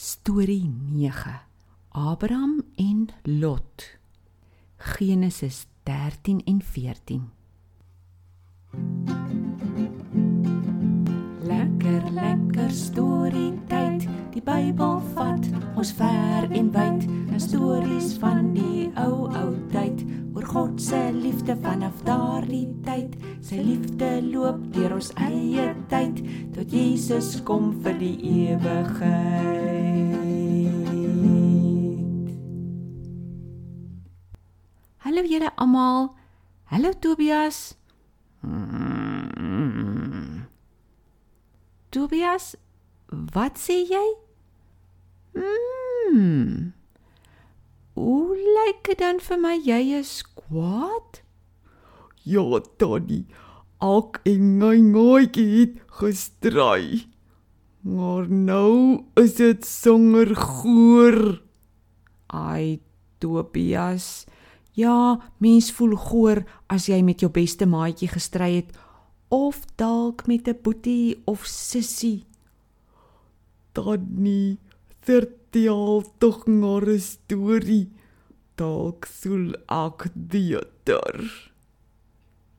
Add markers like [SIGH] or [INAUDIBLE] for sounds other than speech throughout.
Storie 9. Abraham en Lot. Genesis 13 en 14. Lekker lekker storie tyd. Die Bybel vat ons ver en wyd. 'n Stories van die ou ou tyd oor God se liefde vanaf daardie tyd. Sy liefde loop deur ons eie tyd tot Jesus kom vir die ewigheid. Hallo julle almal. Hallo Tobias. Tobias, wat sê jy? Mm. Hoe lyk dit dan vir my jy is kwaad? Ja, Tannie. Ak en ngai ngaaitjie het gestry. Maar nou is dit sonder goor. Ai, Tobias. Ja, mens voel goor as jy met jou beste maatjie gestry het of dalk met 'n boetie of sussie. Tannie, vertel tog maar 'n storie. Dalk sal ek beter.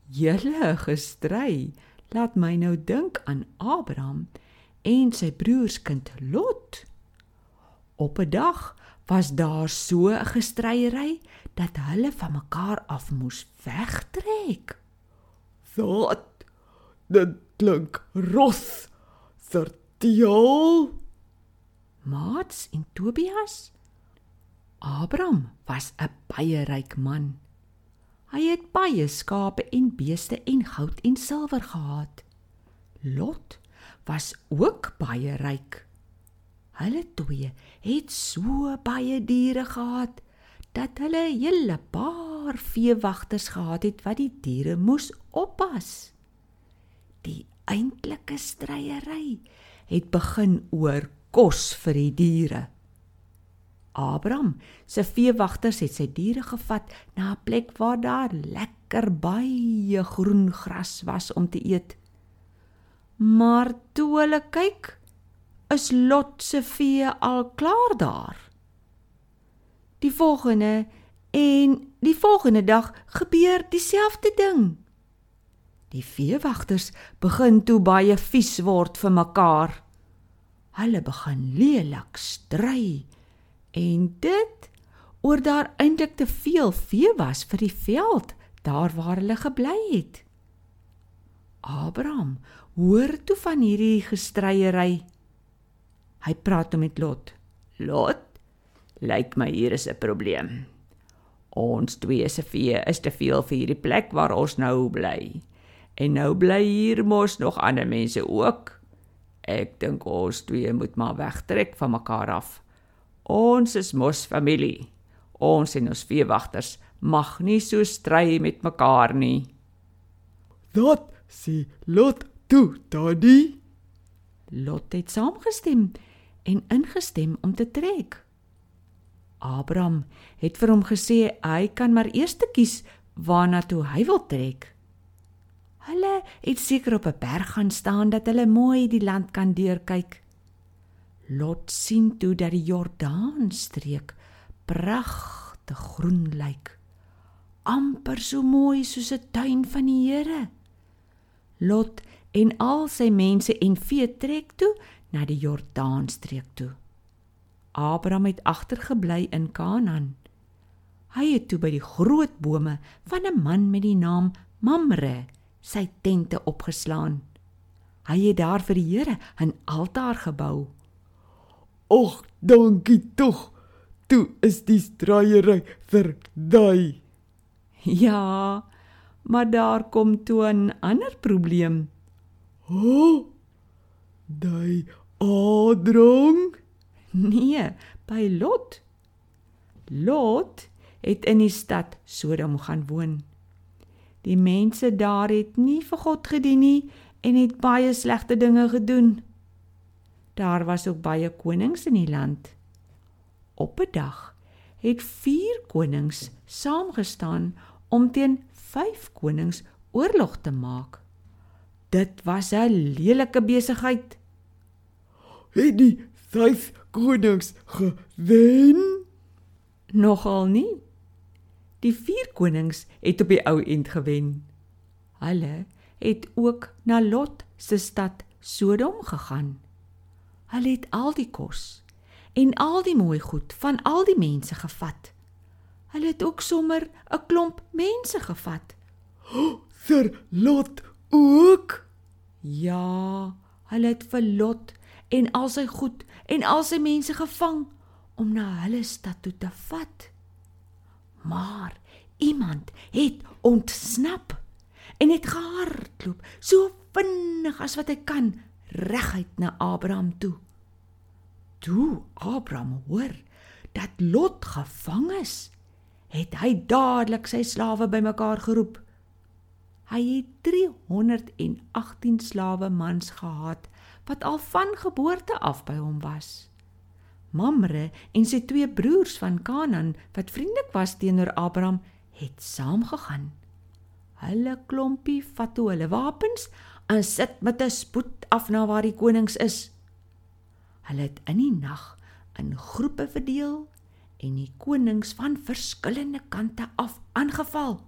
Julle gestry laat my nou dink aan Abraham en sy broerskind Lot. Op 'n dag was daar so 'n gestryery dat hulle van mekaar af moes wegtrek. Wat? Dit klink ros. Vertel. Mats en Tobias. Abraham was 'n baie ryk man. Hy het baie skape en beeste en goud en silwer gehad. Lot was ook baie ryk. Hulle twee het so baie diere gehad dat hulle 'n hele paar veewagters gehad het wat die diere moes oppas. Die eintlike stryery het begin oor kos vir die diere. Abraham se veewagters het sy diere gevat na 'n plek waar daar lekker baie groen gras was om te eet. Maar toe hulle kyk, is Lot se vee al klaar daar. Die volgende en die volgende dag gebeur dieselfde ding. Die veewagters begin toe baie vies word vir mekaar. Hulle begin lelik stry en dit oor daar eintlik te veel vee was vir die veld daar waar hulle gebly het. Abraham hoor toe van hierdie gestryery. Hy praat toe met Lot. Lot, lyk my hier is 'n probleem. Ons twee se vee is te veel vir hierdie plek waar ons nou bly. En nou bly hier mos nog ander mense ook. Ek dink ons twee moet maar wegtrek van mekaar af. Ons is mos familie. Ons en ons veewagters mag nie so stry met mekaar nie. Dat sê Lot toe, Tannie. Lot het saamgestem en ingestem om te trek. Abraham het vir hom gesê hy kan maar eers te kies waarna toe hy wil trek. Hulle het seker op 'n berg gaan staan dat hulle mooi die land kan deurkyk. Lot sien toe dat die Jordaanstreek pragtig groen lyk. amper so mooi soos 'n tuin van die Here. Lot en al sy mense en vee trek toe na die Jordaanstreek toe. Abraham het agtergebly in Kanaan. Hy het toe by die groot bome van 'n man met die naam Mamre sy tente opgeslaan. Hy het daar vir die Here 'n altaar gebou. Och, dankie tog. Toe is die stryery verdaai. Ja, maar daar kom toe 'n ander probleem. O! Oh, daai Adrang? Nee, by Lot. Lot het in die stad Sodom gaan woon. Die mense daar het nie vir God gedien nie en het baie slegte dinge gedoen. Daar was ook baie konings in die land. Op 'n dag het 4 konings saamgestaan om teen 5 konings oorlog te maak. Dit was 'n lelike besigheid. Het die vyf konings gewen? Nogal nie. Die vier konings het op die ou end gewen. Hulle het ook na Lot se stad Sodom gegaan. Hulle het al die kos en al die mooi goed van al die mense gevat. Hulle het ook sommer 'n klomp mense gevat. Vir Lot ook? Ja, hulle het vir Lot en al sy goed en al sy mense gevang om na hulle stad toe te vat. Maar iemand het ontsnap en het gehardloop so vinnig as wat hy kan reguit na Abraham toe. Toe Abraham hoor dat Lot gevang is, het hy dadelik sy slawe bymekaar geroep. Hy het 318 slawe mans gehad wat al van geboorte af by hom was. Mamre en sy twee broers van Kanaan wat vriendelik was teenoor Abraham, het saamgegaan. Hulle klompie vat toe hulle wapens en sit met 'n spoed af na waar die konings is. Hulle het in die nag in groepe verdeel en die konings van verskillende kante af aangeval.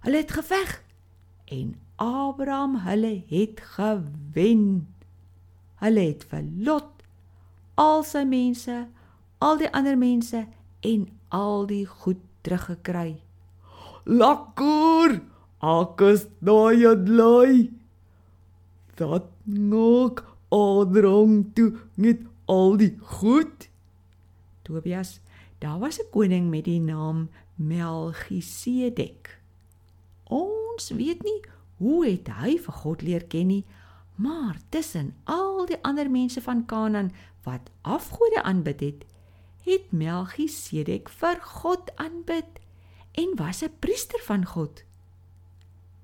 Hulle het geveg en Abraham hulle het gewen. Hulle het vir Lot al sy mense, al die ander mense en al die goed teruggekry. Lekker! Akus daai adlai. Dat nog Adrang toe met al die goed. Tobias, daar was 'n koning met die naam Melchisedek. Ons weet nie hoe het hy vir God leer ken nie, maar tussen al die ander mense van Kanaan wat afgode aanbid het, het Melchisedek vir God aanbid en was 'n priester van God.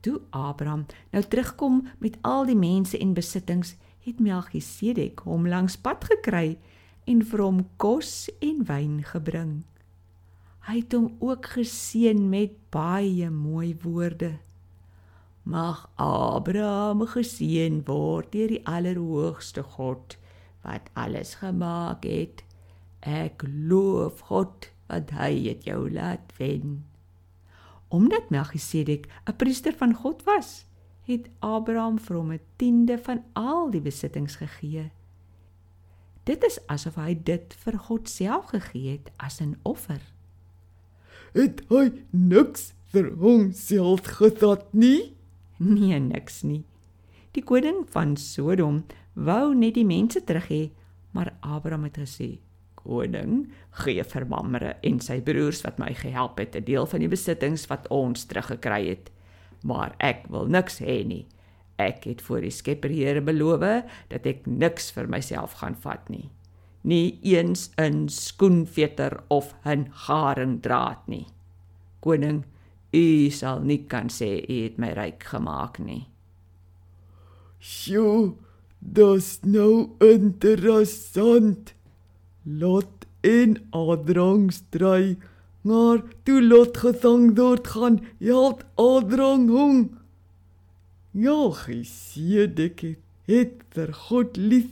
Toe Abraham nou terugkom met al die mense en besittings, het Melchisedek hom langs pad gekry en vir hom kos en wyn gebring. Hy het hom ook geseën met baie mooi woorde. Mag Abraham geseën word deur die Allerhoogste God wat alles gemaak het. Ek loof God wat hy het jou laat wen. Omdat Melchisedek 'n priester van God was, het Abraham vir hom 'n tiende van al die besittings gegee. Dit is asof hy dit vir God self gegee het as 'n offer. Het hy niks vir homself gedat nie? [LAUGHS] Nee, niks nie. Die koning van Sodom wou net die mense terug hê, maar Abraham het gesê: "Koning, gee vir Mamre en sy broers wat my gehelp het 'n deel van die besittings wat ons teruggekry het." maar ek wil niks hê nie. Ek het voor die Skepper Here beloof dat ek niks vir myself gaan vat nie. Nie eens 'n skoenveter of 'n haringdraad nie. Koning, u sal nie kan sê u het my ryk gemaak nie. Sjoe, dis nou interessant. Lot en Adrangstry maar toe lot gesang word gaan help aldrang hom ja gesedek het vir god lief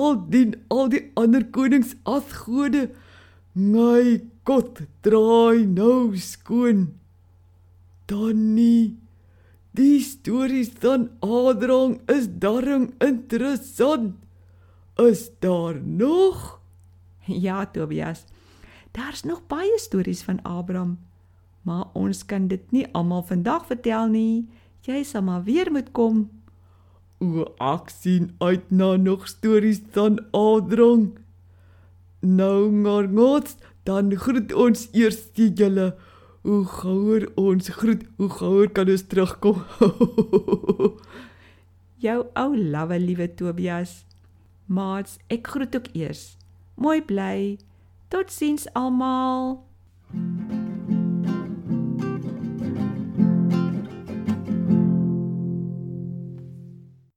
al dien al die ander konings as gode my god draai nou skoon dan nie die stories van aldrang is darm interessant is daar nog ja tobias Daar's nog baie stories van Abraham, maar ons kan dit nie almal vandag vertel nie. Jy sal maar weer moet kom. O, ek sien uit na nog stories van Abraham. Nou maar net, dan groet ons eers die julle. Hoe gouer ons groet, hoe gouer kan ons terugkom. [LAUGHS] Jou ou lawwe liewe Tobias. Maats, ek groet ook eers. Mooi bly. Totsiens almal.